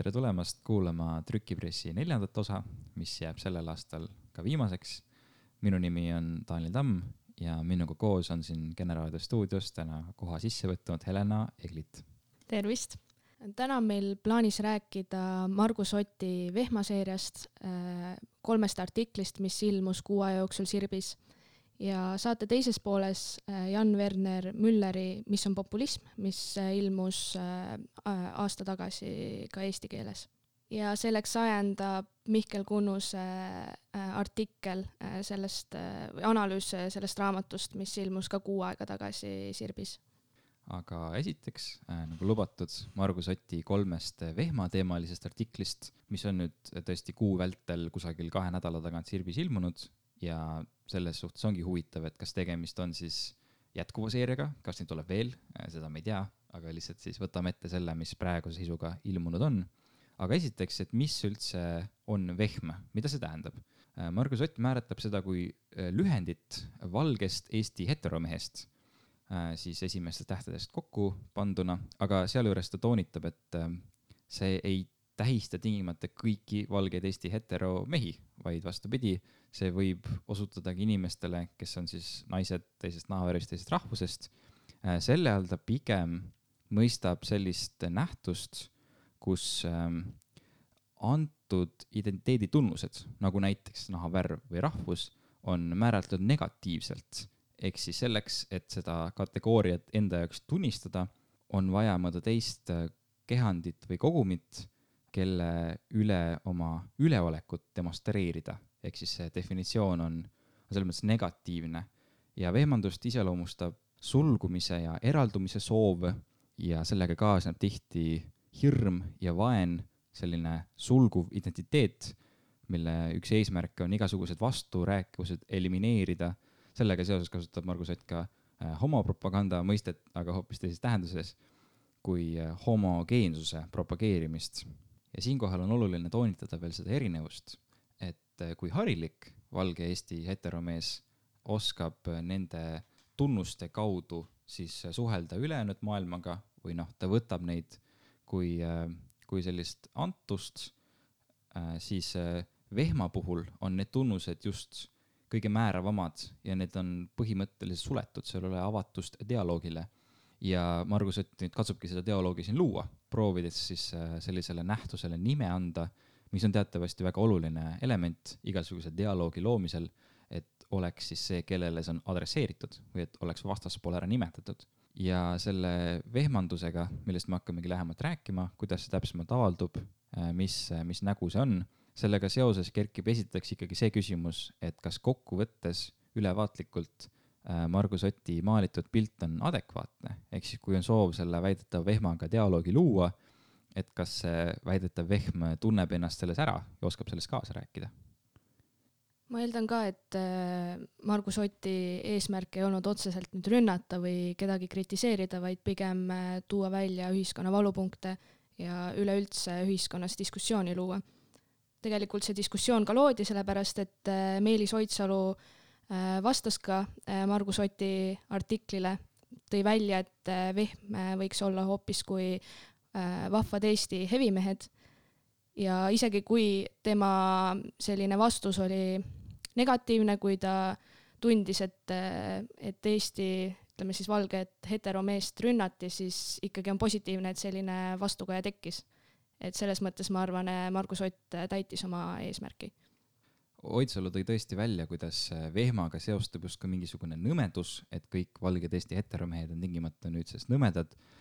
tere tulemast kuulama Trükipressi neljandat osa, mis jääb sellel aastal ka viimaseks. minu nimi on Daniel Tamm ja minuga koos on siin Generaadio stuudios täna koha sisse võtnud Helena Eglit. tervist! täna on meil plaanis rääkida Margus Oti vehmaseeriast, äh, kolmest artiklist, mis ilmus kuu aja jooksul Sirbis ja saate teises pooles äh, Jan Werner Mülleri Mis on populism, mis äh, ilmus äh, aasta tagasi ka eesti keeles. ja selleks ajendab Mihkel Kunnuse artikkel sellest, analüüs sellest raamatust, mis ilmus ka kuu aega tagasi Sirbis aga esiteks äh,, nagu lubatud, Margus Oti kolmest vehmateemalisest artiklist, mis on nüüd tõesti kuu vältel kusagil kahe nädala tagant Sirbis ilmunud ja selles suhtes ongi huvitav, et kas tegemist on siis jätkuva seeriaga, kas neid tuleb veel, äh, seda me ei tea, aga lihtsalt siis võtame ette selle, mis praeguse seisuga ilmunud on. aga esiteks, et mis üldse on vehm, mida see tähendab? Äh, Margus Ott määratleb seda kui äh, lühendit valgest Eesti heteromehest, siis esimestest tähtedest kokku panduna, aga sealjuures ta toonitab, et see ei tähista tingimata kõiki valgeid Eesti heteromehi, vaid vastupidi, see võib osutadagi inimestele, kes on siis naised teisest nahavärvist, teisest rahvusest. Äh, selle all ta pigem mõistab sellist nähtust, kus ähm, antud identiteeditunnused, nagu näiteks nahavärv või rahvus, on määratletud negatiivselt. ehk siis selleks, et seda kategooriat enda jaoks tunnistada, on vaja mõnda teist äh, kehandit või kogumit kelle üle oma üleolekut demonstreerida, ehk siis see definitsioon on, on selles mõttes negatiivne. ja vehmandust iseloomustab sulgumise ja eraldumise soov ja sellega kaasneb tihti hirm ja vaen, selline sulguv identiteet, mille üks eesmärke on igasugused vasturääkivused elimineerida. sellega seoses kasutab Margus Ott ka äh, homopropaganda mõistet, aga hoopis teises tähenduses, kui äh, homogeensuse propageerimist ja siinkohal on oluline toonitada veel seda erinevust, et eh, kui harilik valge Eesti heteromees oskab nende tunnuste kaudu siis suhelda ülejäänud maailmaga või noh, ta võtab neid kui, eh, kui sellist antust, eh, siis vehma puhul on need tunnused just kõige määravamad ja need on põhimõtteliselt suletud, seal ei ole avatust dialoogile. Ja Margus Ott nüüd katsubki seda dialoogi siin luua, proovides siis sellisele nähtusele nime anda, mis on teatavasti väga oluline element igasuguse dialoogi loomisel, et oleks siis see, kellele see on adresseeritud või et oleks vastaspool ära nimetatud. ja selle vehmandusega, millest me hakkamegi lähemalt rääkima, kuidas see täpsemalt avaldub, äh, mis, mis nägu see on, sellega seoses kerkib esiteks ikkagi see küsimus, et kas kokkuvõttes ülevaatlikult Äh, Margus Oti maalitud pilt on adekvaatne, ehk siis kui on soov selle väidetava vehmaga dialoogi luua, et kas see väidetav vehm tunneb ennast selles ära ja oskab sellest kaasa rääkida? ma eeldan ka, et äh, Margus Oti eesmärk ei olnud otseselt nüüd rünnata või kedagi kritiseerida, vaid pigem äh, tuua välja ühiskonna valupunkte ja üleüldse ühiskonnas diskussiooni luua. tegelikult see diskussioon ka loodi sellepärast, et Meelis Oidsalu äh, Äh, vastas ka äh, Margus Oti artiklile, tõi välja, et äh, Vehm võiks olla hoopis kui vahvad Eesti hevimehed. Ja isegi kui tema selline vastus oli negatiivne, kui ta tundis, et, et Eesti ütleme siis valget heteromeest rünnati, siis ikkagi on positiivne, et selline vastukaja tekkis. et selles mõttes ma arvan, Margus Ott täitis oma eesmärki. Oidsalu tõi tõesti välja, kuidas vehmaga seostub justkui mingisugune nõmedus, et kõik valged Eesti heteromehed on tingimata nüüdsest nõmedad. äh,,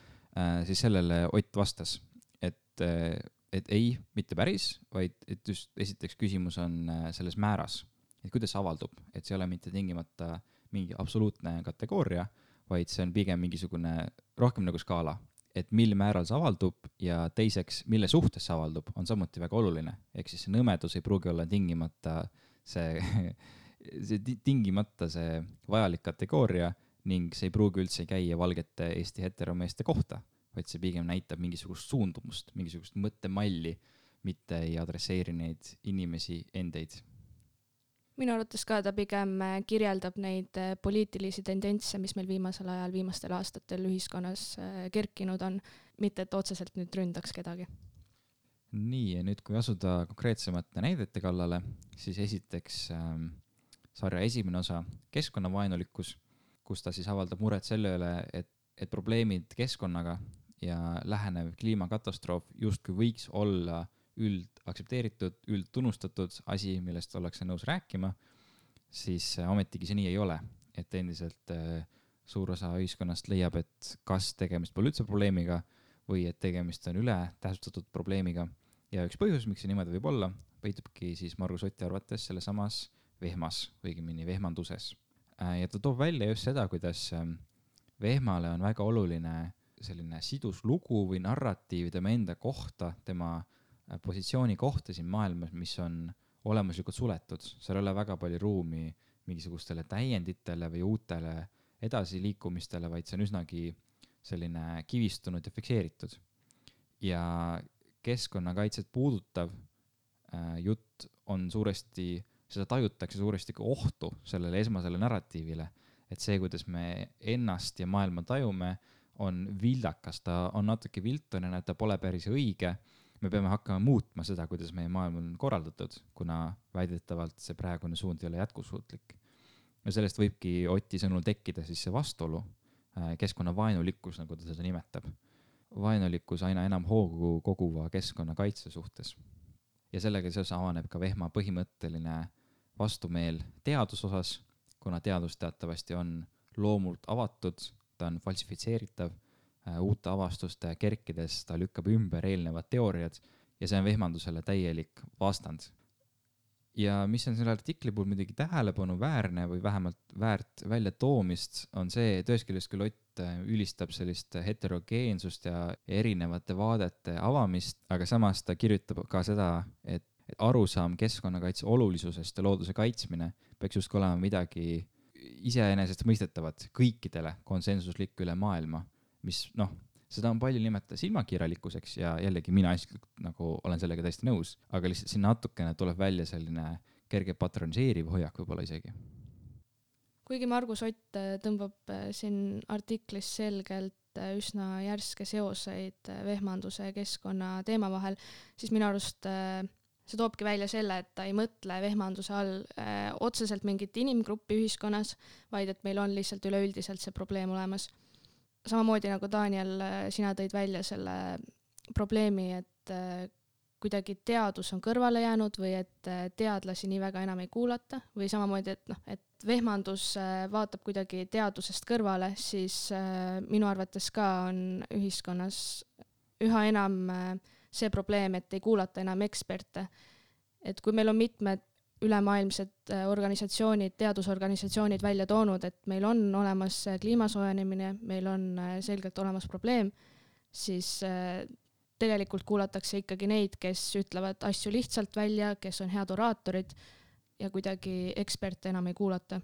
siis sellele Ott vastas, et, äh, et ei, mitte päris, vaid et just esiteks küsimus on äh, selles määras, et kuidas see avaldub, et see ei ole mitte tingimata mingi absoluutne kategooria, vaid see on pigem mingisugune rohkem nagu skaala, et mil määral see avaldub ja teiseks, mille suhtes see avaldub, on samuti väga oluline. ehk siis see nõmedus ei pruugi olla tingimata see see tingimata see vajalik kategooria ning see ei pruugi üldse käia valgete Eesti heteromeeste kohta, vaid see pigem näitab mingisugust suundumust, mingisugust mõttemalli, mitte ei adresseeri neid inimesi endeid minu arvates ka ta pigem äh, kirjeldab neid äh, poliitilisi tendentse, mis meil viimasel ajal, viimastel aastatel ühiskonnas äh, kerkinud on, mitte et otseselt nüüd ründaks kedagi. nii, ja nüüd, kui asuda konkreetsemate näidete kallale, siis esiteks ähm, sarja esimene osa, keskkonnavaenulikkus, kus ta siis avaldab muret selle üle, et, et probleemid keskkonnaga ja lähenev kliimakatastroof justkui võiks olla üldaktsepteeritud, üldtunnustatud asi, millest ollakse nõus rääkima, siis ometigi see nii ei ole, et endiselt äh, suur osa ühiskonnast leiab, et kas tegemist pole üldse probleemiga või et tegemist on ületähtsustatud probleemiga. ja üks põhjus, miks see niimoodi võib olla, peitubki siis Margus Otti arvates sellesamas vehmas, õigemini vehmanduses. Äh, ja ta toob välja just seda, kuidas ähm, vehmale on väga oluline selline sidus lugu või narratiiv tema enda kohta, tema äh, positsiooni kohta siin maailmas, mis on olemuslikult suletud, seal ei ole väga palju ruumi mingisugustele täienditele või uutele edasiliikumistele, vaid see on üsnagi selline kivistunud ja fikseeritud. ja keskkonnakaitset puudutav äh, jutt on suuresti, seda tajutakse suuresti kui ohtu sellele esmasele narratiivile, et see, kuidas me ennast ja maailma tajume, on vildakas, ta on natuke viltonene, ta pole päris õige. me peame hakkama muutma seda, kuidas meie maailm on korraldatud, kuna väidetavalt see praegune suund ei ole jätkusuutlik. ja sellest võibki Oti sõnul tekkida siis see vastuolu Äh, keskkonnavaenulikkus, nagu ta seda nimetab. vaenulikkus aina enam hoogu koguva keskkonnakaitse suhtes. ja sellega seoses avaneb ka Vehma põhimõtteline vastumeel teaduse osas, kuna teadus teatavasti on loomult avatud, ta on falsifitseeritav, äh, uute avastuste kerkides ta lükkab ümber eelnevad teooriad ja see on vehmandusele täielik vastand. Ja mis on selle artikli puhul muidugi tähelepanuväärne või vähemalt väärt väljatoomist, on see, et ühest küljest küll Ott äh, ülistab sellist heterogeensust ja erinevate vaadete avamist, aga samas ta kirjutab ka seda, et arusaam keskkonnakaitse olulisusest ja looduse kaitsmine peaks justkui olema midagi iseenesestmõistetavat kõikidele konsensuslik üle maailma, mis noh seda on palju nimetada silmakirjalikkuseks ja jällegi mina isiklikult nagu olen sellega täiesti nõus, aga lihtsalt siin natukene tuleb välja selline kerge patroniseeriv hoiak võib-olla isegi. kuigi Margus Ott äh, tõmbab äh, siin artiklis selgelt äh, üsna järske seoseid vehmanduse ja keskkonna teema vahel, siis minu arust see toobki välja selle, et ta ei mõtle vehmanduse all öö, otseselt mingit inimgruppi ühiskonnas, vaid et meil on lihtsalt üleüldiselt see probleem olemas. Samamoodi nagu Daniel, äh, sina tõid välja selle probleemi, et äh, kuidagi teadus on kõrvale jäänud või et äh, teadlasi nii väga enam ei kuulata või samamoodi, et noh, et vehmandus vaatab kuidagi teadusest kõrvale, siis minu arvates ka on ühiskonnas üha enam see probleem, et ei kuulata enam eksperte. et kui meil on mitmed ülemaailmsed äh, organisatsioonid, teadusorganisatsioonid välja toonud, et meil on olemas kliima soojenemine, meil on äh, selgelt olemas probleem, siis äh, tegelikult kuulatakse ikkagi neid, kes ütlevad asju lihtsalt välja, kes on head oraatorid ja kuidagi eksperte enam ei kuulata.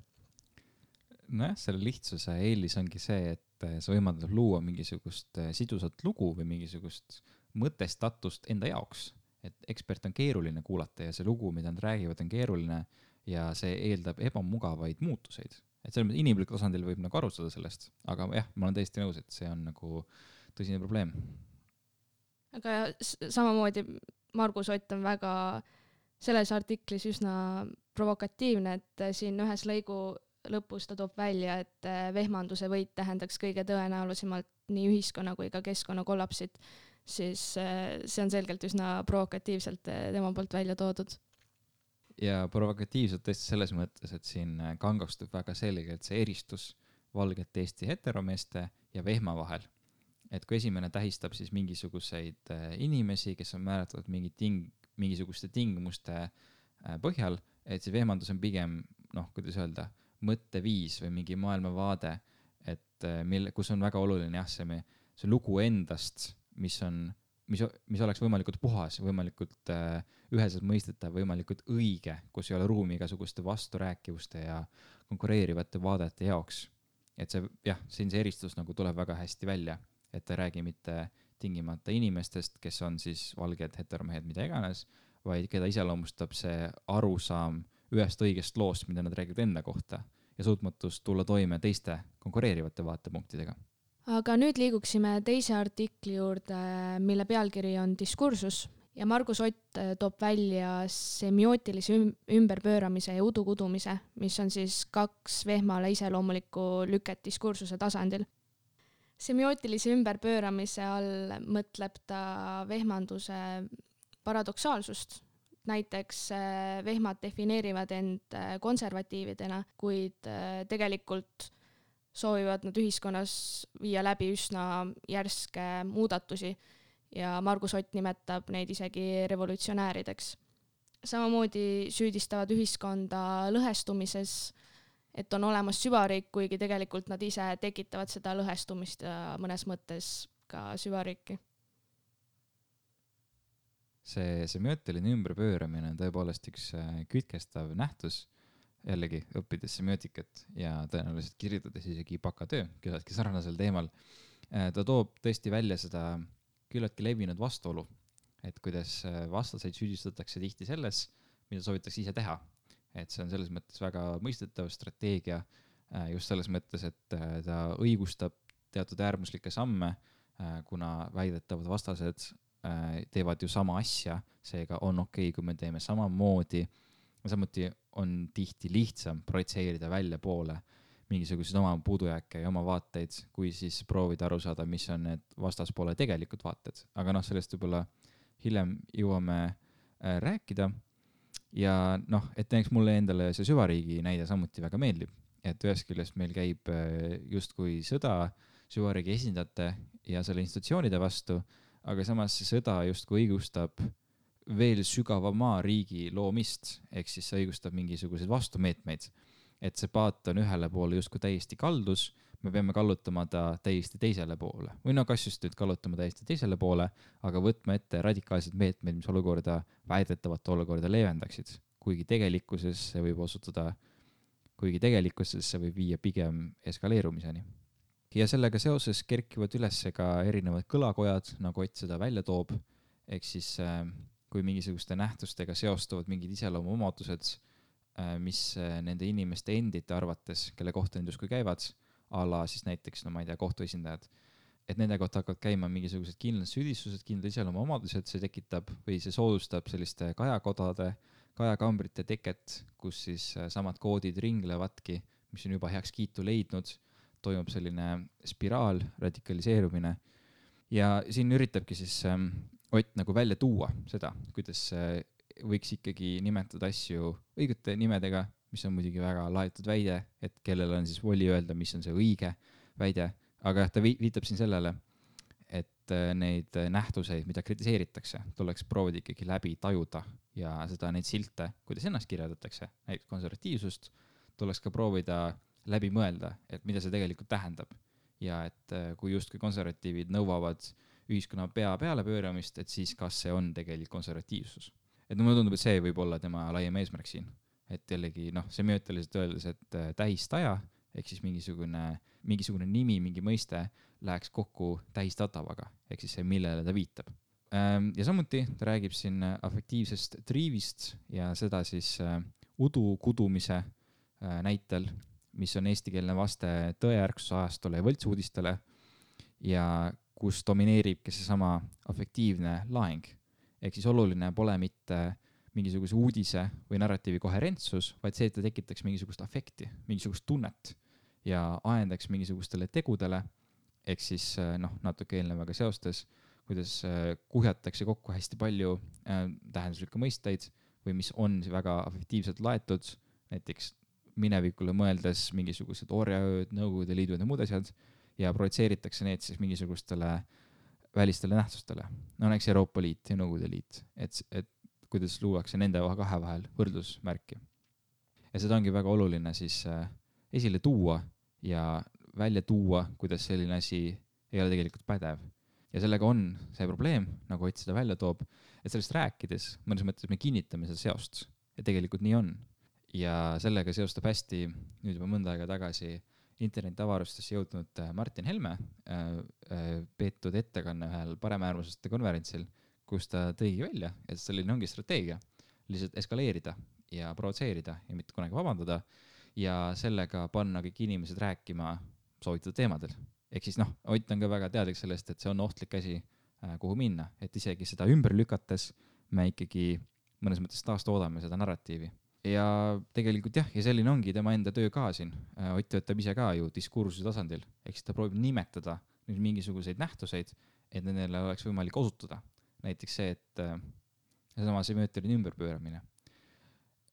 nojah, selle lihtsuse eelis ongi see, et see võimaldab luua mingisugust sidusat lugu või mingisugust mõtestatust enda jaoks et eksperte on keeruline kuulata ja see lugu, mida nad räägivad, on keeruline ja see eeldab ebamugavaid muutuseid. et selles mõttes inimlikul tasandil võib nagu aru saada sellest, aga jah, ma olen täiesti nõus, et see on nagu tõsine probleem. aga samamoodi Margus Ott on väga selles artiklis üsna provokatiivne, et siin ühes lõigu lõpus ta toob välja, et vehmanduse võit tähendaks kõige tõenäolisemalt nii ühiskonna kui ka keskkonna kollapsit siis äh, see on selgelt üsna provokatiivselt äh, tema poolt välja toodud. ja provokatiivselt tõesti selles mõttes, et siin äh, kangastub väga selgelt see eristus valgete Eesti heteromeeste ja vehma vahel. et kui esimene tähistab siis mingisuguseid inimesi, kes on määratletud mingi ting-, mingisuguste tingimuste põhjal, et see vehmandus on pigem noh, kuidas öelda, mõtteviis või mingi maailmavaade, et mille, kus on väga oluline jah, see, see lugu endast mis on, mis, mis oleks võimalikult puhas, võimalikult äh, üheselt mõistetav, võimalikult õige, kus ei ole ruumi igasuguste vasturääkivuste ja konkureerivate vaadete jaoks. et see jah, siin see eristus nagu tuleb väga hästi välja, et ei räägi mitte tingimata inimestest, kes on siis valged heteromehed, mida iganes, vaid keda iseloomustab see arusaam ühest õigest loost, mida nad räägivad enda kohta ja suutmatus tulla toime teiste konkureerivate vaatepunktidega aga nüüd liiguksime teise artikli juurde, mille pealkiri on diskursus ja Margus Ott äh, toob välja semiootilise üm ümberpööramise ja udukudumise, mis on siis kaks vehmale iseloomulikku lüket diskursuse tasandil. semiootilise ümberpööramise all mõtleb ta vehmanduse paradoksaalsust, näiteks äh, vehmad defineerivad end äh, konservatiividena, kuid tegelikult soovivad nad ühiskonnas viia läbi üsna järske muudatusi ja Margus Ott nimetab neid isegi revolutsionäärideks. samamoodi süüdistavad ühiskonda lõhestumises, et on olemas süvariik, kuigi tegelikult nad ise tekitavad seda lõhestumist ja mõnes mõttes ka süvariiki. see semiootiline ümberpööramine on tõepoolest üks äh, kütkestav nähtus, jällegi õppides semiootikat ja tõenäoliselt kirjutades isegi bakatöö küllaltki sarnasel teemal. Äh, ta toob tõesti välja seda küllaltki levinud vastuolu, et kuidas äh, vastaseid süüdistatakse tihti selles, mida soovitakse ise teha. et see on selles mõttes väga mõistetav strateegia äh, just selles mõttes, et ta õigustab teatud äärmuslikke samme, kuna väidetavad vastased teevad ju sama asja, seega on okei okay,, kui me teeme samamoodi. Samuti on tihti lihtsam projitseerida väljapoole mingisuguseid oma puudujääke ja oma vaateid, kui siis proovida aru saada, mis on need vastaspoole tegelikud vaated, aga noh, sellest võib-olla hiljem jõuame äh, rääkida. ja noh, et näiteks mulle endale see süvariigi näide samuti väga meeldib, et ühest küljest meil käib äh, justkui sõda süvariigi esindajate ja selle institutsioonide vastu, aga samas see sõda justkui õigustab veel sügavama riigi loomist, ehk siis see õigustab mingisuguseid vastumeetmeid. Et see paat on ühele poole justkui täiesti kaldus, me peame kallutama ta täiesti teisele poole. Või no kas just nüüd kallutama täiesti teisele poole, aga võtma ette radikaalsed meetmed, mis olukorda, väidetavat olukorda leevendaksid, kuigi tegelikkuses see võib osutuda, kuigi tegelikkuses see võib viia pigem eskaleerumiseni. ja sellega seoses kerkivad üles ka erinevad kõlakojad, nagu Ott seda välja toob, ehk siis äh, kui mingisuguste nähtustega seostuvad mingid iseloomuomadused Äh, mis äh, nende inimeste endite arvates, kelle kohta nad justkui käivad, a la siis näiteks, no ma ei tea, kohtuesindajad, et nende kohta hakkavad käima mingisugused kindlad süüdistused, kindlad iseloomuomadused, see tekitab või see soodustab selliste kajakodade, kajakambrite teket, kus siis äh, samad koodid ringlevadki, mis on juba heakskiitu leidnud, toimub selline spiraal, radikaliseerumine. ja siin üritabki siis ähm, Ott nagu välja tuua seda, kuidas võiks ikkagi nimetada asju õigete nimedega, mis on muidugi väga laetud väide, et kellel on siis voli öelda, mis on see õige väide, aga jah, ta viitab siin sellele, et äh, neid nähtuseid, mida kritiseeritakse, tuleks proovida ikkagi läbi tajuda ja seda, neid silte, kuidas ennast kirjeldatakse, näiteks konservatiivsust, tuleks ka proovida läbi mõelda, et mida see tegelikult tähendab. ja et äh, kui justkui konservatiivid nõuavad ühiskonna pea pealepööramist, et siis kas see on tegelikult konservatiivsus et mulle tundub, et see võib olla tema laiem eesmärk siin. et jällegi noh, semiootiliselt öeldes, et äh, tähistaja ehk siis mingisugune, mingisugune nimi, mingi mõiste läheks kokku tähistatavaga, ehk siis see, millele ta viitab. Ähm, ja samuti ta räägib siin äh, afektiivsest triivist ja seda siis äh, udu kudumise näitel, mis on eestikeelne vaste tõeärksuse ajastule ja võltsuudistele ja kus domineeribki seesama afektiivne laeng. Ehk siis oluline pole mitte mingisuguse uudise või narratiivi koherentsus, vaid see, et ta tekitaks mingisugust afekti, mingisugust tunnet ja ajendaks mingisugustele tegudele, ehk siis äh, noh, natuke eelnevaga seostes, kuidas äh, kuhjatakse kokku hästi palju äh, tähenduslikke mõisteid või mis on väga afektiivselt laetud, näiteks minevikule mõeldes mingisugused orjaööd, Nõukogude Liidud ja muud asjad, ja projitseeritakse need siis mingisugustele äh, välistele nähtustele, no näiteks Euroopa Liit ja Nõukogude Liit, et, et kuidas luuakse nende kahe vahel võrdlusmärki. ja seda ongi väga oluline siis äh, esile tuua ja välja tuua, kuidas selline asi ei ole tegelikult pädev. ja sellega on see probleem, nagu Ott seda välja toob, et sellest rääkides mõnes mõttes me kinnitame seda seost ja tegelikult nii on. ja sellega seostub hästi nüüd juba mõnda aega tagasi internetiavarustesse jõudnud äh, Martin Helme äh, äh, peetud ettekanne ühel paremäärmuslaste konverentsil, kus ta tõigi välja, et selline ongi strateegia, lihtsalt eskaleerida ja provotseerida ja mitte kunagi vabandada ja sellega panna kõik inimesed rääkima soovitud teemadel. ehk siis noh, Ott on ka väga teadlik sellest, et see on ohtlik asi, kuhu minna, et isegi seda ümber lükates me ikkagi mõnes mõttes taastoodame seda narratiivi. Ja tegelikult jah, ja selline ongi tema enda töö ka siin. Äh, Ott töötab ise ka ju diskursuse tasandil, ehk siis ta proovib nimetada nüüd mingisuguseid nähtuseid, et nendele oleks võimalik osutuda. näiteks see, et äh, seesama semiotiline ümberpööramine.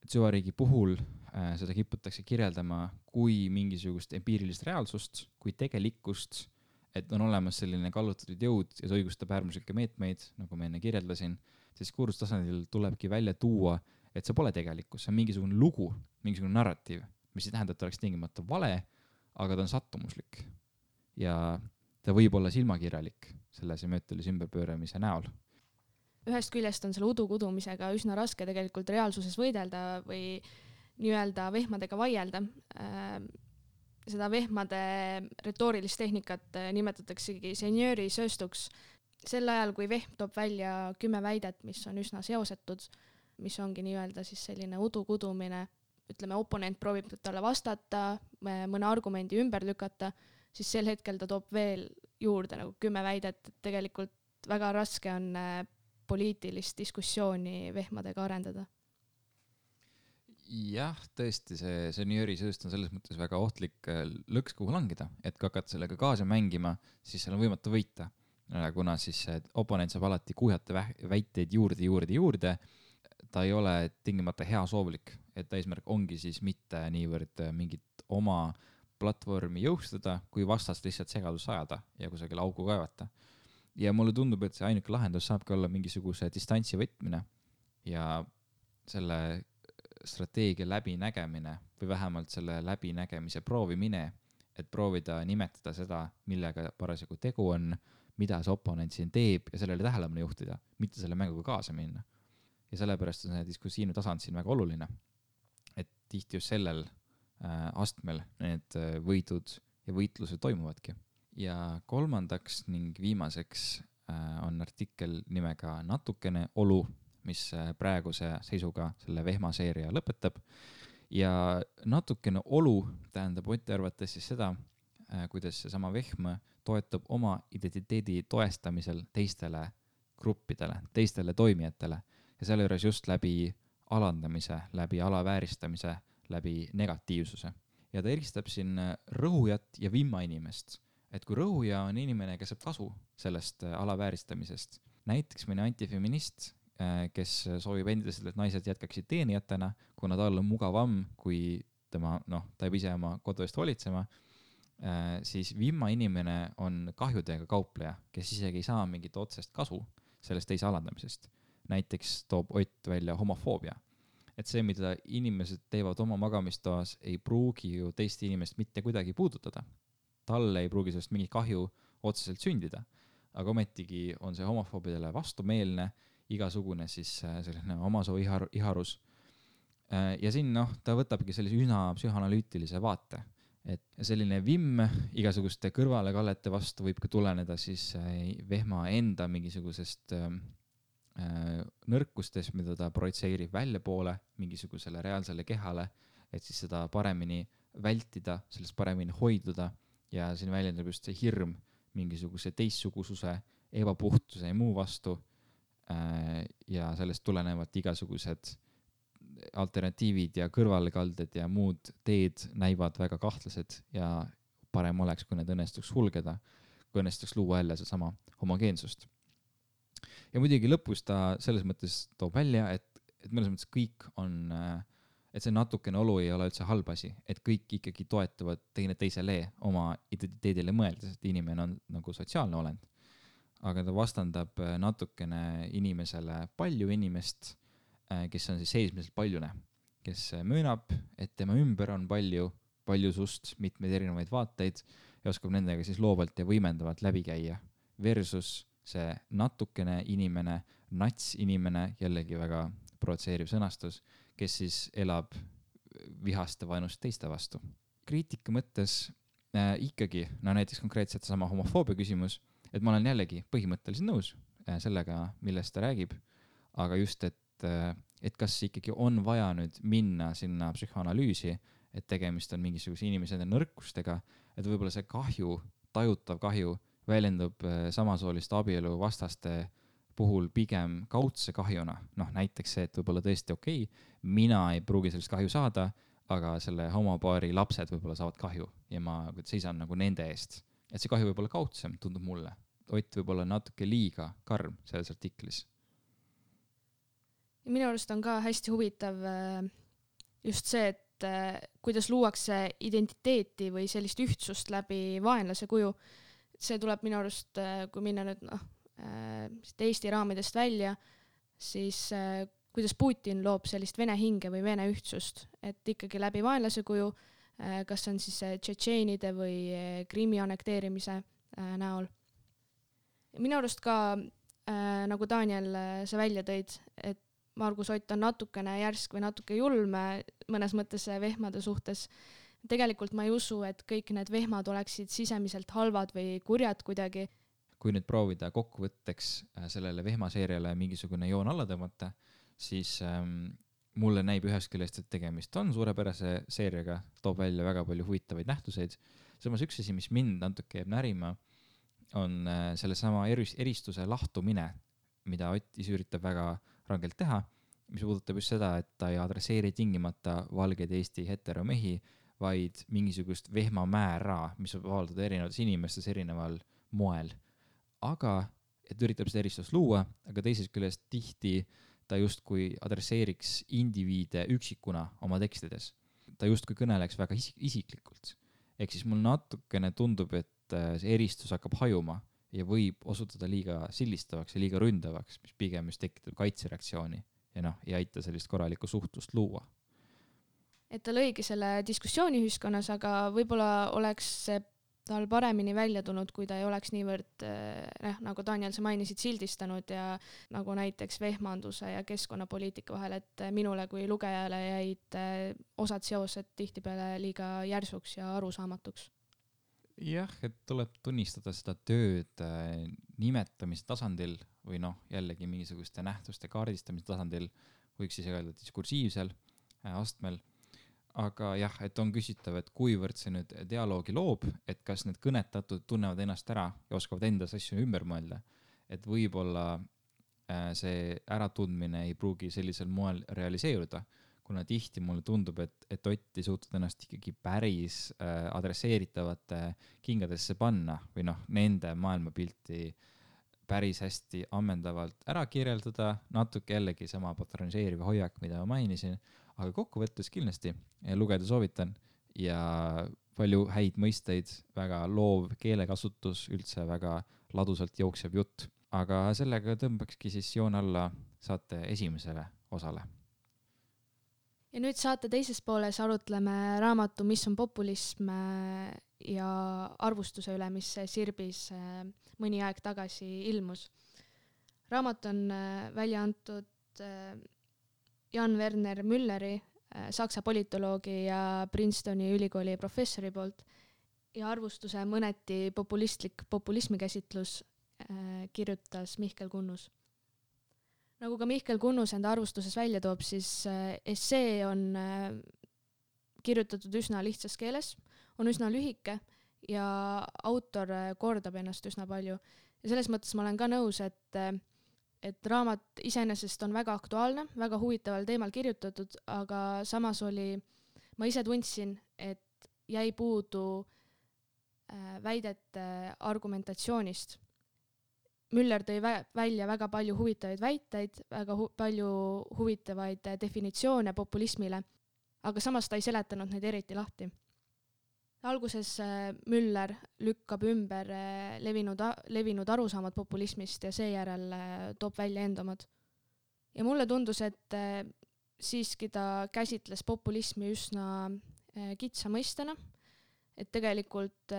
et süvariigi puhul äh, seda kiputakse kirjeldama kui mingisugust empiirilist reaalsust, kui tegelikkust, et on olemas selline kallutatud jõud ja see õigustab äärmuslikke meetmeid, nagu ma enne kirjeldasin siis kurstasandil tulebki välja tuua, et see pole tegelikkus, see on mingisugune lugu, mingisugune narratiiv, mis ei tähenda, et ta oleks tingimata vale, aga ta on sattumuslik. ja ta võib olla silmakirjalik selle semiootilise ümberpööramise näol. ühest küljest on selle udu kudumisega üsna raske tegelikult reaalsuses võidelda või nii-öelda vehmadega vaielda äh, seda vehmade retoorilist tehnikat äh, nimetataksegi senjööri sööstuks sel ajal, kui Vehm toob välja kümme väidet, mis on üsna seosetud, mis ongi nii-öelda siis selline udu kudumine, ütleme, oponent proovib talle vastata, mõne argumendi ümber lükata, siis sel hetkel ta toob veel juurde nagu kümme väidet, et tegelikult väga raske on äh, poliitilist diskussiooni vehmadega arendada. jah, tõesti, see senjöörisööst on selles mõttes väga ohtlik äh, lõks, kuhu langeda, et kui hakata sellega kaasa mängima, siis seal on võimatu võita Äh, kuna siis oponent saab alati kuhjata väiteid juurde, juurde, juurde. Ta ei ole tingimata heasoovlik, et eesmärk ongi siis mitte niivõrd äh, mingit oma platvormi jõustada, kui vastast lihtsalt segadusse ajada ja kusagile auku kaevata. ja mulle tundub, et see ainuke lahendus saabki olla mingisuguse distantsi võtmine ja selle strateegia läbinägemine või vähemalt selle läbinägemise proovimine, et proovida nimetada seda, millega parasjagu tegu on mida see oponent siin teeb ja sellele tähelepanu juhtida, mitte selle mänguga kaasa minna. Ja sellepärast on see diskursiivne tasand siin väga oluline. et tihti just sellel äh, astmel need äh, võidud ja võitlused toimuvadki. ja kolmandaks ning viimaseks äh, on artikkel nimega Natukene olu, mis praeguse seisuga selle vehmaseeria lõpetab. ja natukene olu tähendab Oti arvates siis seda kuidas seesama vehm toetub oma identiteedi toestamisel teistele gruppidele, teistele toimijatele ja selle juures just läbi alandamise, läbi alavääristamise, läbi negatiivsuse. ja ta eristab siin rõhujat ja vimmainimest. et kui rõhuja on inimene, kes saab kasu sellest alavääristamisest, näiteks mõni antifeminist, äh, kes soovib endiselt, et naised jätkaksid teenijatena, kuna tal on mugavam, kui tema, noh, ta peab ise oma kodu eest hoolitsema Äh, siis vimmainimene on kahjudega kaupleja, kes isegi ei saa mingit otsest kasu sellest teise alandamisest. Näiteks toob Ott välja homofoobia. et see, mida inimesed teevad oma magamistoas, ei pruugi ju teist inimest mitte kuidagi puudutada. talle ei pruugi sellest mingit kahju otseselt sündida. aga ometigi on see homofoobidele vastumeelne, igasugune siis äh, selline omasoo ihar-, iharus. Äh, ja siin noh, ta võtabki sellise üsna psühhanalüütilise vaate et selline vimm igasuguste kõrvalekallete vastu võib ka tuleneda siis äh, vehma enda mingisugusest äh, nõrkustest, mida ta projitseerib väljapoole mingisugusele reaalsele kehale, et siis seda paremini vältida, sellest paremini hoiduda ja siin väljendub just see hirm mingisuguse teistsugususe, ebapuhtuse ja muu vastu äh,. ja sellest tulenevad igasugused alternatiivid ja kõrvalekalded ja muud teed näivad väga kahtlased ja parem oleks, kui need õnnestuks sulgeda, kui õnnestuks luua jälle sedasama homogeensust. Ja muidugi lõpus ta selles mõttes toob välja, et, et mõnes mõttes kõik on, et see natukene olu ei ole üldse halb asi, et kõik ikkagi toetuvad teineteisele oma identiteedile mõeldes, et inimene on nagu sotsiaalne olend. aga ta vastandab natukene inimesele palju inimest Äh, kes on siis seesmiselt paljune, kes äh, möönab, et tema ümber on palju paljusust, mitmeid erinevaid vaateid ja oskab nendega siis loovalt ja võimendavalt läbi käia. Versus see natukene inimene, nats inimene, jällegi väga provotseeriv sõnastus, kes siis elab vihast ja vaenust teiste vastu. kriitika mõttes äh, ikkagi, no näiteks konkreetselt seesama homofoobia küsimus, et ma olen jällegi põhimõtteliselt nõus äh, sellega, millest ta räägib, aga just, et et, et kas ikkagi on vaja nüüd minna sinna psühhoanalüüsi, et tegemist on mingisuguse inimese enda nõrkustega, et võib-olla see kahju, tajutav kahju väljendub äh, samasooliste abielu vastaste puhul pigem kaudse kahjuna, noh näiteks see, et võib-olla tõesti okei okay,, mina ei pruugi sellist kahju saada, aga selle homopaari lapsed võib-olla saavad kahju ja ma seisan nagu nende eest. et see kahju võib olla kaudsem, tundub mulle. Ott võib olla natuke liiga karm selles artiklis. minu arust on ka hästi huvitav äh, just see, et äh, kuidas luuakse identiteeti või sellist ühtsust läbi vaenlase kuju. See tuleb minu arust, äh, kui minna nüüd noh, Eesti raamidest välja, siis kuidas Putin loob sellist vene hinge või vene ühtsust, et ikkagi läbi vaenlase kuju, äh, kas on siis äh, tšetšeenide või äh, Krimmi annekteerimise näol. minu arust ka äh, nagu Daniel, sa välja tõid, et Margus Ott on natukene järsk või natuke julm mõnes mõttes vehmade suhtes. Tegelikult ma ei usu, et kõik need vehmad oleksid sisemiselt halvad või kurjad kuidagi. kui nüüd proovida kokkuvõtteks sellele vehmaseeriale mingisugune joon alla tõmmata siis ähm, mulle näib ühest küljest, et tegemist on suurepärase seeriaga, toob välja väga palju huvitavaid nähtuseid. samas üks asi, mis mind natuke jääb närima, on äh, sellesama eris-, eristuse lahtumine, mida Ott ise üritab väga rangelt teha, mis puudutab just seda, et ta ei adresseeri tingimata valgeid Eesti heteromehi, vaid mingisugust vehmamäära, mis võib avaldada erinevates inimestes erineval moel. aga, et üritab seda eristust luua, aga teisest küljest tihti ta justkui adresseeriks indiviide üksikuna oma tekstides. ta justkui kõneleks väga isik-, isiklikult. ehk siis mul natukene tundub, et äh, see eristus hakkab hajuma ja võib osutuda liiga sildistavaks ja liiga ründavaks, mis pigem just tekitab kaitsereaktsiooni ja noh, ei aita sellist korralikku suhtlust luua et ta lõigi selle diskussiooni ühiskonnas, aga võib-olla oleks see tal paremini välja tulnud, kui ta ei oleks niivõrd noh, nagu Daniel, sa mainisid, sildistanud ja nagu näiteks vehmanduse ja keskkonnapoliitika vahel, et minule kui lugejale jäid eh, osad seosed tihtipeale liiga järsuks ja arusaamatuks. jah, et tuleb tunnistada seda tööd eh, nimetamise tasandil või noh, jällegi mingisuguste nähtuste kaardistamise tasandil, võiks isegi öelda diskursiivsel astmel aga jah, et on küsitav, et kuivõrd see nüüd dialoogi loob, et kas need kõnetatud tunnevad ennast ära ja oskavad endas asju ümber mõelda. et võib-olla äh, see äratundmine ei pruugi sellisel moel realiseeruda, kuna tihti mulle tundub, et, et Ott ei suutnud ennast ikkagi päris äh, adresseeritavate kingadesse panna või noh, nende maailmapilti päris hästi ammendavalt ära kirjeldada, natuke jällegi sama patroniseeriv hoiak, mida ma mainisin aga kokkuvõttes kindlasti lugeda soovitan ja palju häid mõisteid, väga loov keelekasutus, üldse väga ladusalt jooksev jutt. aga sellega tõmbakski siis joon alla saate esimesele osale. ja nüüd saate teises pooles arutleme raamatu Mis on populism ja arvustuse üle, mis Sirbis eh, mõni aeg tagasi ilmus. raamat on eh, välja antud eh, Jan Werner Mülleri, äh, saksa politoloogi ja Princetoni ülikooli professori poolt ja arvustuse mõneti populistlik populismikäsitlus äh, kirjutas Mihkel Kunnus. nagu ka Mihkel Kunnus enda arvustuses välja toob, siis äh, essee on kirjutatud üsna lihtsas keeles, on üsna lühike ja autor kordab ennast üsna palju. ja selles mõttes ma olen ka nõus, et et raamat iseenesest on väga aktuaalne, väga huvitaval teemal kirjutatud, aga samas oli, ma ise tundsin, et jäi puudu äh, väidete argumentatsioonist. Müller tõi vä välja väga palju huvitavaid väiteid, väga hu palju huvitavaid definitsioone populismile, aga samas ta ei seletanud neid eriti lahti alguses äh, Müller lükkab ümber äh, levinud, levinud arusaamad populismist ja seejärel äh, toob välja enda omad. ja mulle tundus, et siiski ta käsitles populismi üsna kitsa mõistena, et tegelikult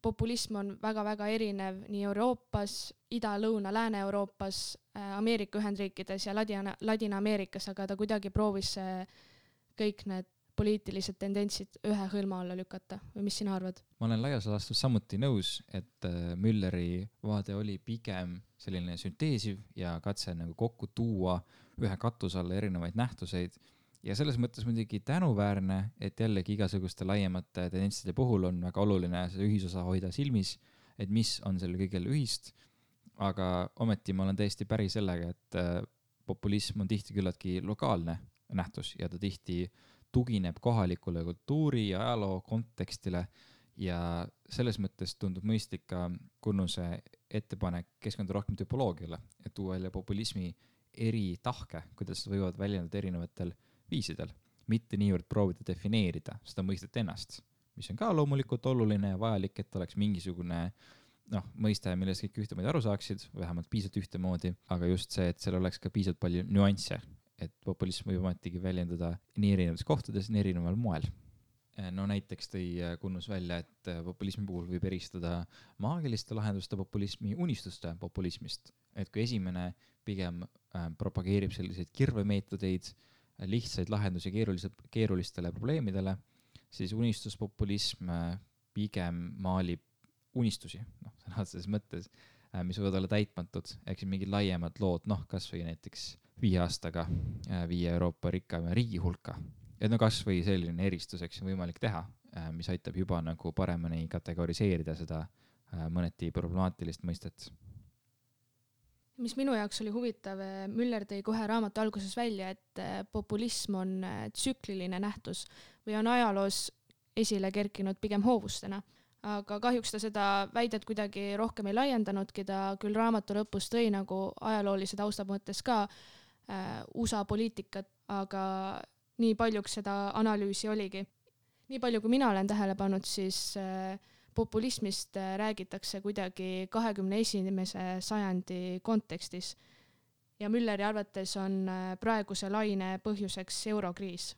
populism on väga-väga erinev nii Euroopas, Ida, Lõuna, Lääne-Euroopas, Ameerika Ühendriikides ja Ladina, Ladina-Ameerikas, aga ta kuidagi proovis kõik need poliitilised tendentsid ühe hõlma alla lükata või mis sina arvad? ma olen laias laastus samuti nõus, et äh, Mülleri vaade oli pigem selline sünteesiv ja katse nagu kokku tuua ühe katuse alla erinevaid nähtuseid ja selles mõttes muidugi tänuväärne, et jällegi igasuguste laiemate tendentside puhul on väga oluline see ühisosa hoida silmis, et mis on sellel kõigel ühist. aga ometi ma olen täiesti päri sellega, et äh, populism on tihti küllaltki lokaalne nähtus ja ta tihti tugineb kohalikule kultuuri ja ajaloo kontekstile ja selles mõttes tundub mõistlik ka Kunnuse ettepanek keskenduda rohkem tüpoloogiale, et tuua välja populismi eri tahke, kuidas võivad väljenduda erinevatel viisidel, mitte niivõrd proovida defineerida seda mõistet ennast, mis on ka loomulikult oluline ja vajalik, et oleks mingisugune noh, mõiste, millest kõik ühtemoodi aru saaksid, vähemalt piisavalt ühtemoodi, aga just see, et seal oleks ka piisavalt palju nüansse, et populism võib ometigi väljenduda nii erinevates kohtades, nii erineval moel no näiteks tõi Kunnus välja, et populismi puhul võib eristada maagiliste lahenduste populismi unistuste populismist. et kui esimene pigem propageerib selliseid kirvemeetodeid, lihtsaid lahendusi keerulised, keerulistele probleemidele, siis unistuspopulism pigem maalib unistusi, noh, sõna otseses mõttes, mis võivad olla täitmatud, ehk siis mingid laiemad lood, noh, kasvõi näiteks viie aastaga viie Euroopa rikkaima riigi hulka. et no kasvõi selline eristus, eks, on võimalik teha, mis aitab juba nagu paremini kategoriseerida seda mõneti problemaatilist mõistet mis minu jaoks oli huvitav, Müller tõi kohe raamatu alguses välja, et populism on tsükliline nähtus või on ajaloos esile kerkinud pigem hoovustena. aga kahjuks ta seda väidet kuidagi rohkem ei laiendanudki, ta küll raamatu lõpus tõi nagu ajaloolise tausta mõttes ka äh, USA poliitikat, aga nii paljuks seda analüüsi oligi. nii palju, kui mina olen tähele pannud, siis äh, populismist äh, räägitakse kuidagi kahekümne esimese sajandi kontekstis ja Mülleri arvates on äh, praeguse laine põhjuseks eurokriis.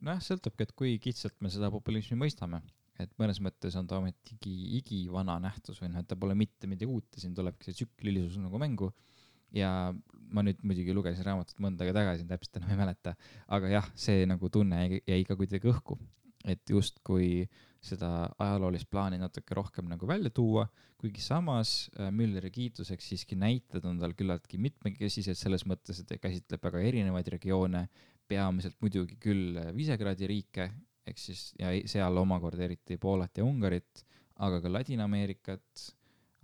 nojah, sõltubki, et kui kitsalt me seda populismi mõistame, et mõnes mõttes on ta ometigi igivana nähtus või noh, et ta pole mitte midagi uut ja siin tulebki see tsüklilisus nagu mängu. Ja ma nüüd muidugi lugesin raamatut mõnda aega tagasi, täpselt enam ei mäleta, aga jah, see nagu tunne jäi ka kuidagi õhku, et justkui seda ajaloolist plaani natuke rohkem nagu välja tuua, kuigi samas äh, Mülleri kiituseks siiski näited on tal küllaltki mitmekesised selles mõttes, et ta käsitleb väga erinevaid regioone, peamiselt muidugi küll äh, Visegradi riike, ehk siis ja seal omakorda eriti Poolat ja Ungarit, aga ka Ladina-Ameerikat,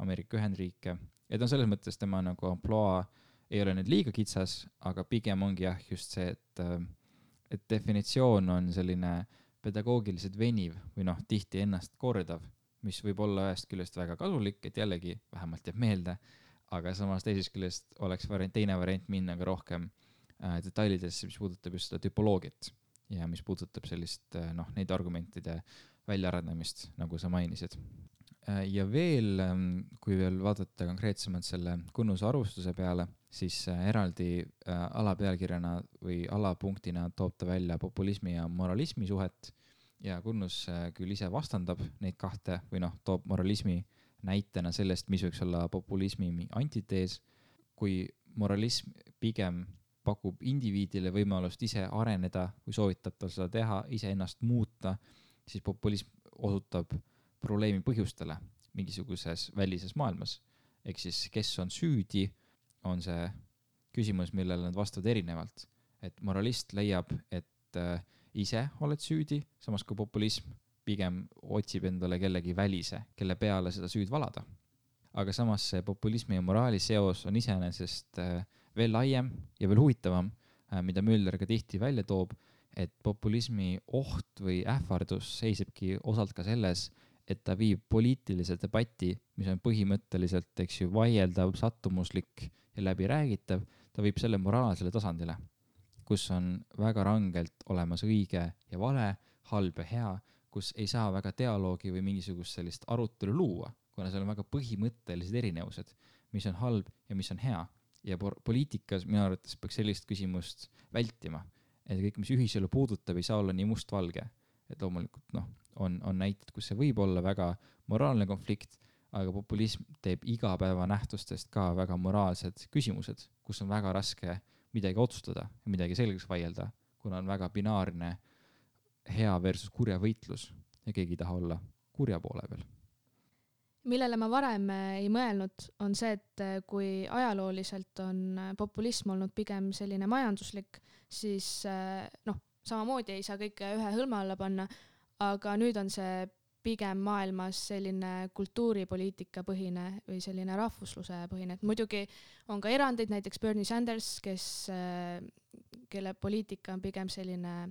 Ameerika Ühendriike, et noh, selles mõttes tema nagu ampluaa ei ole nüüd liiga kitsas, aga pigem ongi jah, just see, et, äh, et definitsioon on selline pedagoogiliselt veniv või noh, tihti ennast kordav, mis võib olla ühest küljest väga kasulik, et jällegi vähemalt jääb meelde, aga samas teisest küljest oleks variant, teine variant minna ka rohkem äh, detailidesse, mis puudutab just seda tüpoloogiat ja mis puudutab sellist äh, noh, neid argumentide väljaarendamist, nagu sa mainisid. Ja veel, ähm, kui veel vaadata konkreetsemalt selle Kunnuse arvustuse peale siis äh, eraldi äh, alapealkirjana või alapunktina toob ta välja populismi ja moralismi suhet. Ja Kunnus äh, küll ise vastandab neid kahte või noh, toob moralismi näitena sellest, mis võiks olla populismi antitees, kui moralism pigem pakub indiviidile võimalust ise areneda või soovitab tal seda teha, iseennast muuta, siis populism osutab probleemi põhjustele mingisuguses välises maailmas. ehk siis, kes on süüdi on see küsimus, millele nad vastavad erinevalt. et moralist leiab, et äh, ise oled süüdi, samas kui populism pigem otsib endale kellegi välise, kelle peale seda süüd valada. aga samas see populismi ja moraali seos on iseenesest äh, veel laiem ja veel huvitavam, äh, mida Müller ka tihti välja toob, et populismi oht või ähvardus seisnebki osalt ka selles, et ta viib poliitilise debati, mis on põhimõtteliselt, eks ju, vaieldav, sattumuslik ja läbiräägitav, ta viib selle moraalsele tasandile, kus on väga rangelt olemas õige ja vale, halb ja hea, kus ei saa väga dialoogi või mingisugust sellist arutelu luua, kuna seal on väga põhimõttelised erinevused, mis on halb ja mis on hea. ja poliitikas minu arvates peaks sellist küsimust vältima, et kõik, mis ühiselu puudutab, ei saa olla nii mustvalge. et loomulikult noh, on, on näited, kus see võib olla väga moraalne konflikt aga populism teeb igapäevanähtustest ka väga moraalsed küsimused, kus on väga raske midagi otsustada midagi selgeks vaielda, kuna on väga binaarne hea versus kurja võitlus ja keegi ei taha olla kurja poole peal. millele ma varem ei mõelnud, on see, et kui ajalooliselt on populism olnud pigem selline majanduslik, siis noh, samamoodi ei saa kõike ühe hõlma alla panna, aga nüüd on see pigem maailmas selline kultuuripoliitika põhine või selline rahvusluse põhine, et muidugi on ka erandeid, näiteks Bernie Sanders, kes, äh, kelle poliitika on pigem selline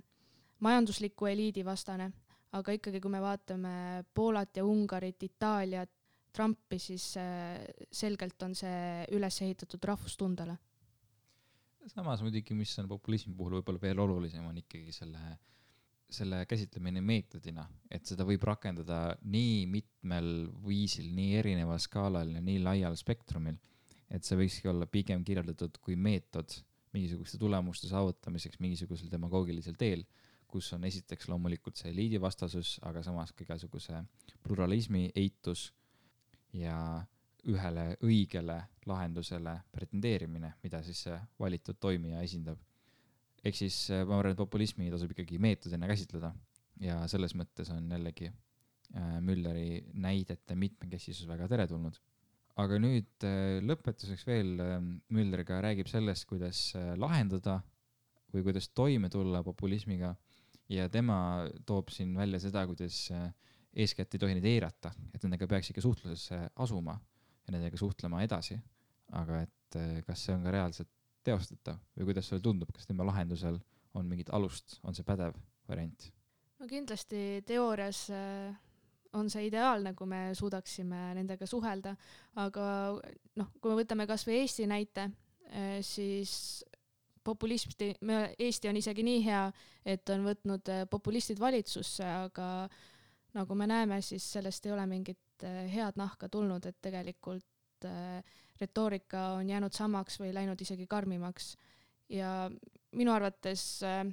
majandusliku eliidi vastane, aga ikkagi, kui me vaatame Poolat ja Ungarit, Itaaliat, Trumpi, siis äh, selgelt on see üles ehitatud rahvustundele. samas muidugi, mis on populismi puhul võib-olla veel olulisem, on ikkagi selle, selle käsitlemine meetodina, et seda võib rakendada nii mitmel viisil, nii erineval skaalal ja nii laial spektrumil, et see võikski olla pigem kirjeldatud kui meetod mingisuguste tulemuste saavutamiseks mingisugusel demagoogilisel teel kus on esiteks loomulikult see eliidivastasus, aga samas ka igasuguse pluralismi eitus ja ühele õigele lahendusele pretendeerimine, mida siis see valitud toimija esindab. Ehk siis äh, ma arvan, et populismi tasub ikkagi meetodina käsitleda ja selles mõttes on jällegi äh, Mülleri näidete mitmekesisus väga teretulnud. aga nüüd äh, lõpetuseks veel Müller ka räägib sellest, kuidas lahendada või kuidas toime tulla populismiga ja tema toob siin välja seda, kuidas eeskätt ei tohi neid eirata, et nendega peaks ikka suhtlusesse asuma ja nendega suhtlema edasi. aga et kas see on ka reaalselt teostatav või kuidas sulle tundub, kas tema lahendusel on mingit alust, on see pädev variant? no kindlasti teoorias eh, on see ideaalne, kui me suudaksime nendega suhelda, aga noh, kui me võtame kasvõi Eesti näite, eh, siis populisti, me, Eesti on isegi nii hea, et on võtnud populistid valitsusse, aga nagu me näeme, siis sellest ei ole mingit äh, head nahka tulnud, et tegelikult äh, retoorika on jäänud samaks või läinud isegi karmimaks. ja minu arvates äh,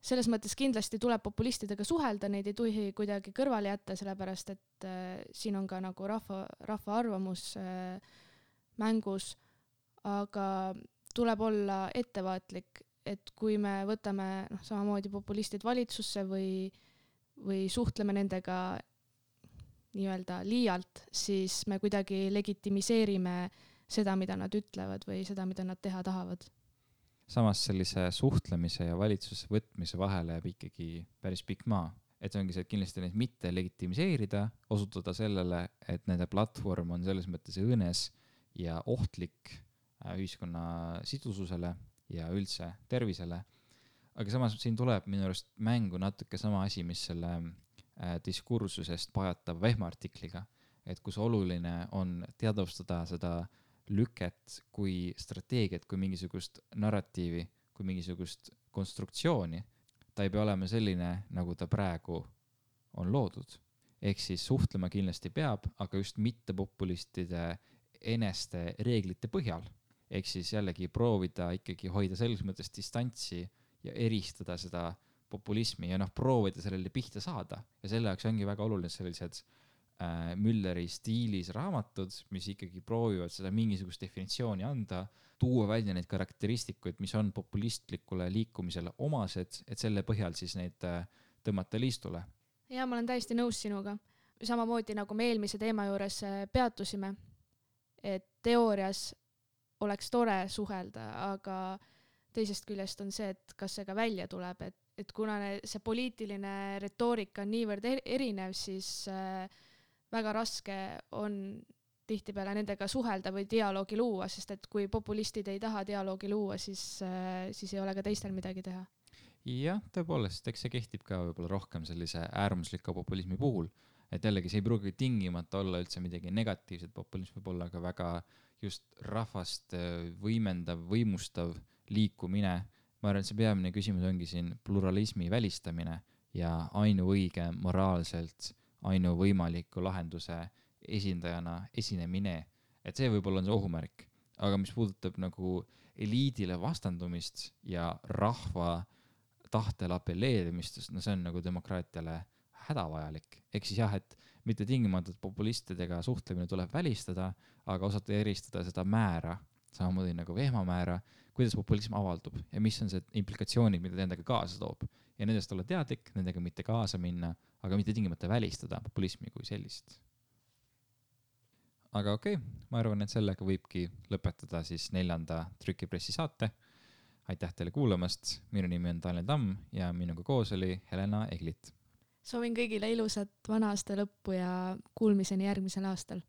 selles mõttes kindlasti tuleb populistidega suhelda, neid ei tohi kuidagi kõrvale jätta, sellepärast et äh, siin on ka nagu rahva, rahva arvamus mängus, aga tuleb olla ettevaatlik, et kui me võtame noh, samamoodi populistid valitsusse või või suhtleme nendega nii-öelda liialt, siis me kuidagi legitimiseerime seda, mida nad ütlevad või seda, mida nad teha tahavad. samas sellise suhtlemise ja valitsusse võtmise vahele jääb ikkagi päris pikk maa, et ongi see, et kindlasti neid mitte legitimiseerida, osutuda sellele, et nende platvorm on selles mõttes õõnes ja ohtlik äh, ühiskonna sidususele ja üldse tervisele aga samas siin tuleb minu arust mängu natuke sama asi, mis selle diskursusest pajatava vehmaartikliga, et kus oluline on teadvustada seda lüket kui strateegiat, kui mingisugust narratiivi, kui mingisugust konstruktsiooni. ta ei pea olema selline, nagu ta praegu on loodud. ehk siis suhtlema kindlasti peab, aga just mitte populistide eneste reeglite põhjal. ehk siis jällegi proovida ikkagi hoida selles mõttes distantsi ja eristada seda populismi ja noh, proovida sellele pihta saada ja selle jaoks ongi väga olulised sellised äh, Mülleri stiilis raamatud, mis ikkagi proovivad seda mingisugust definitsiooni anda, tuua välja neid karakteristikuid, mis on populistlikule liikumisele omased, et selle põhjal siis neid äh, tõmmata liistule. ja ma olen täiesti nõus sinuga, samamoodi nagu me eelmise teema juures äh, peatusime, et teoorias oleks tore suhelda, aga teisest küljest on see, et kas see ka välja tuleb, et, et kuna see poliitiline retoorika on niivõrd erinev, siis äh, väga raske on tihtipeale nendega suhelda või dialoogi luua, sest et kui populistid ei taha dialoogi luua, siis äh,, siis ei ole ka teistel midagi teha. jah, tõepoolest, eks see kehtib ka võib-olla rohkem sellise äärmusliku populismi puhul, et jällegi see ei pruugi tingimata olla üldse midagi negatiivset, populism võib olla ka väga just rahvast äh, võimendav, võimustav liikumine, ma arvan, et see peamine küsimus ongi siin pluralismi välistamine ja ainuõige moraalselt ainuvõimaliku lahenduse esindajana esinemine. et see võib-olla on see ohumärk, aga mis puudutab nagu eliidile vastandumist ja rahva tahtele apelleerimist, no see on nagu demokraatiale hädavajalik. ehk siis jah, et mitte tingimata populistidega suhtlemine tuleb välistada, aga osata eristada seda määra, samamoodi nagu vehmamäära kuidas populism avaldub ja mis on see implikatsioonid, mida ta endaga kaasa toob. ja nendest olla teadlik, nendega mitte kaasa minna, aga mitte tingimata välistada populismi kui sellist. aga okei okay,, ma arvan, et sellega võibki lõpetada siis neljanda trükipressi saate. aitäh teile kuulamast, minu nimi on Tanel Tamm ja minuga koos oli Helena Eglit. soovin kõigile ilusat vana aasta lõppu ja kuulmiseni järgmisel aastal